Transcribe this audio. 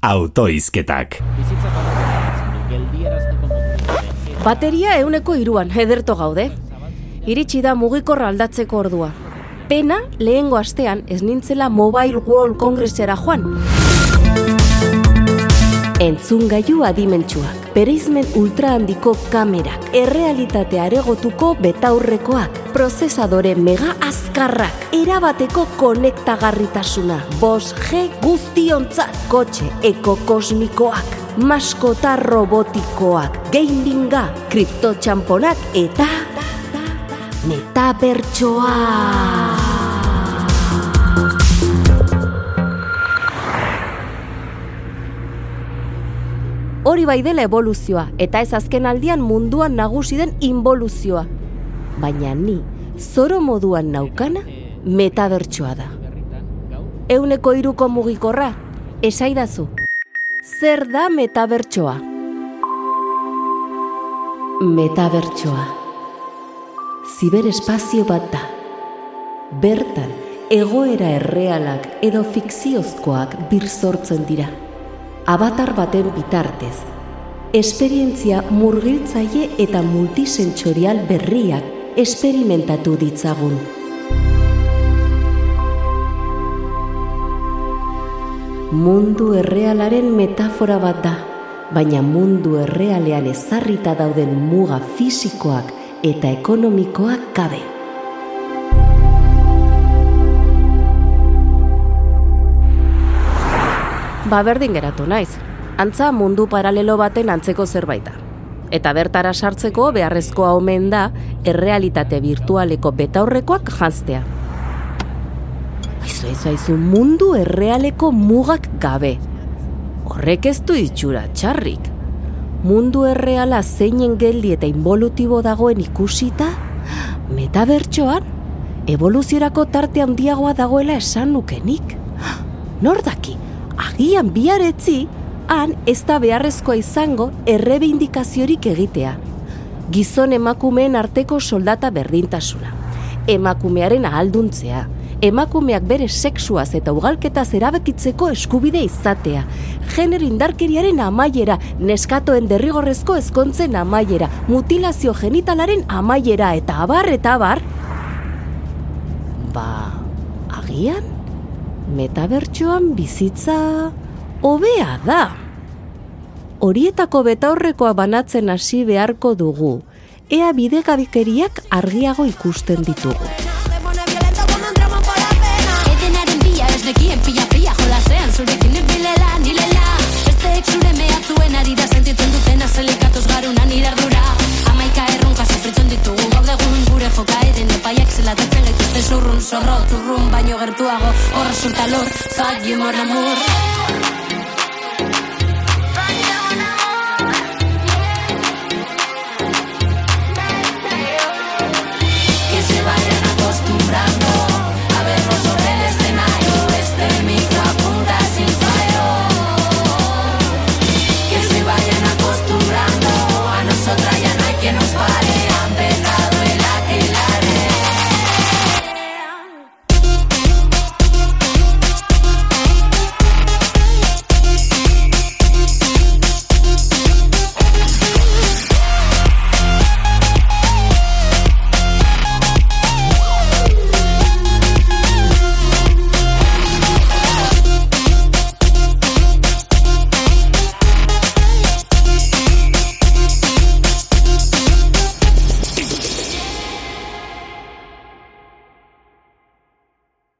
autoizketak. Bateria euneko iruan, ederto gaude. Iritsi da mugikorra aldatzeko ordua. Pena, lehengo astean, ez nintzela Mobile World Congressera joan. Entzun gaiu adimentsuak, bereizmen ultra handiko kamerak, errealitatea aregotuko betaurrekoak, prozesadore mega azkarrak, erabateko konektagarritasuna, bos G guztiontzat, kotxe ekokosmikoak, maskota robotikoak, gaminga, kriptotxamponak eta metabertsoa. Hori bai dela evoluzioa, eta ez azken aldian munduan nagusi den involuzioa. Baina ni, zoro moduan naukana, metabertsoa da. Euneko iruko mugikorra, esaidazu, zer da metabertsoa? Metabertsoa. Ziberespazio bat da. Bertan, egoera errealak edo fikziozkoak birzortzen dira. Abatar baten bitartez. Esperientzia murgiltzaile eta multisentsorial berriak esperimentatu ditzagun. Mundu errealaren metafora bat da, baina mundu errealean ezarrita dauden muga fisikoak eta ekonomikoak gabe. Ba berdin geratu naiz, antza mundu paralelo baten antzeko zerbaita. Eta bertara sartzeko beharrezkoa omen da errealitate virtualeko betaurrekoak janztea. Aizu, aizu, aizu, mundu errealeko mugak gabe. Horrek ez du itxura txarrik. Mundu erreala zeinen geldi eta involutibo dagoen ikusita, metabertsoan, evoluziorako tarte handiagoa dagoela esan nukenik. Nor daki, agian biaretzi, han ez da beharrezkoa izango errebindikaziorik egitea. Gizon emakumeen arteko soldata berdintasuna. Emakumearen ahalduntzea. Emakumeak bere sexuaz eta ugalketaz erabekitzeko eskubide izatea. Genero indarkeriaren amaiera, neskatoen derrigorrezko ezkontzen amaiera, mutilazio genitalaren amaiera eta abar eta abar. Ba, agian? Metabertsoan bizitza hobea da. Horietako betaurrekoa banatzen hasi beharko dugu. Ea bidegabikeriak argiago ikusten ditugu. Zelatatzen zurrun zorro turrun baino gertuago hor resulta lor, fuck you more amor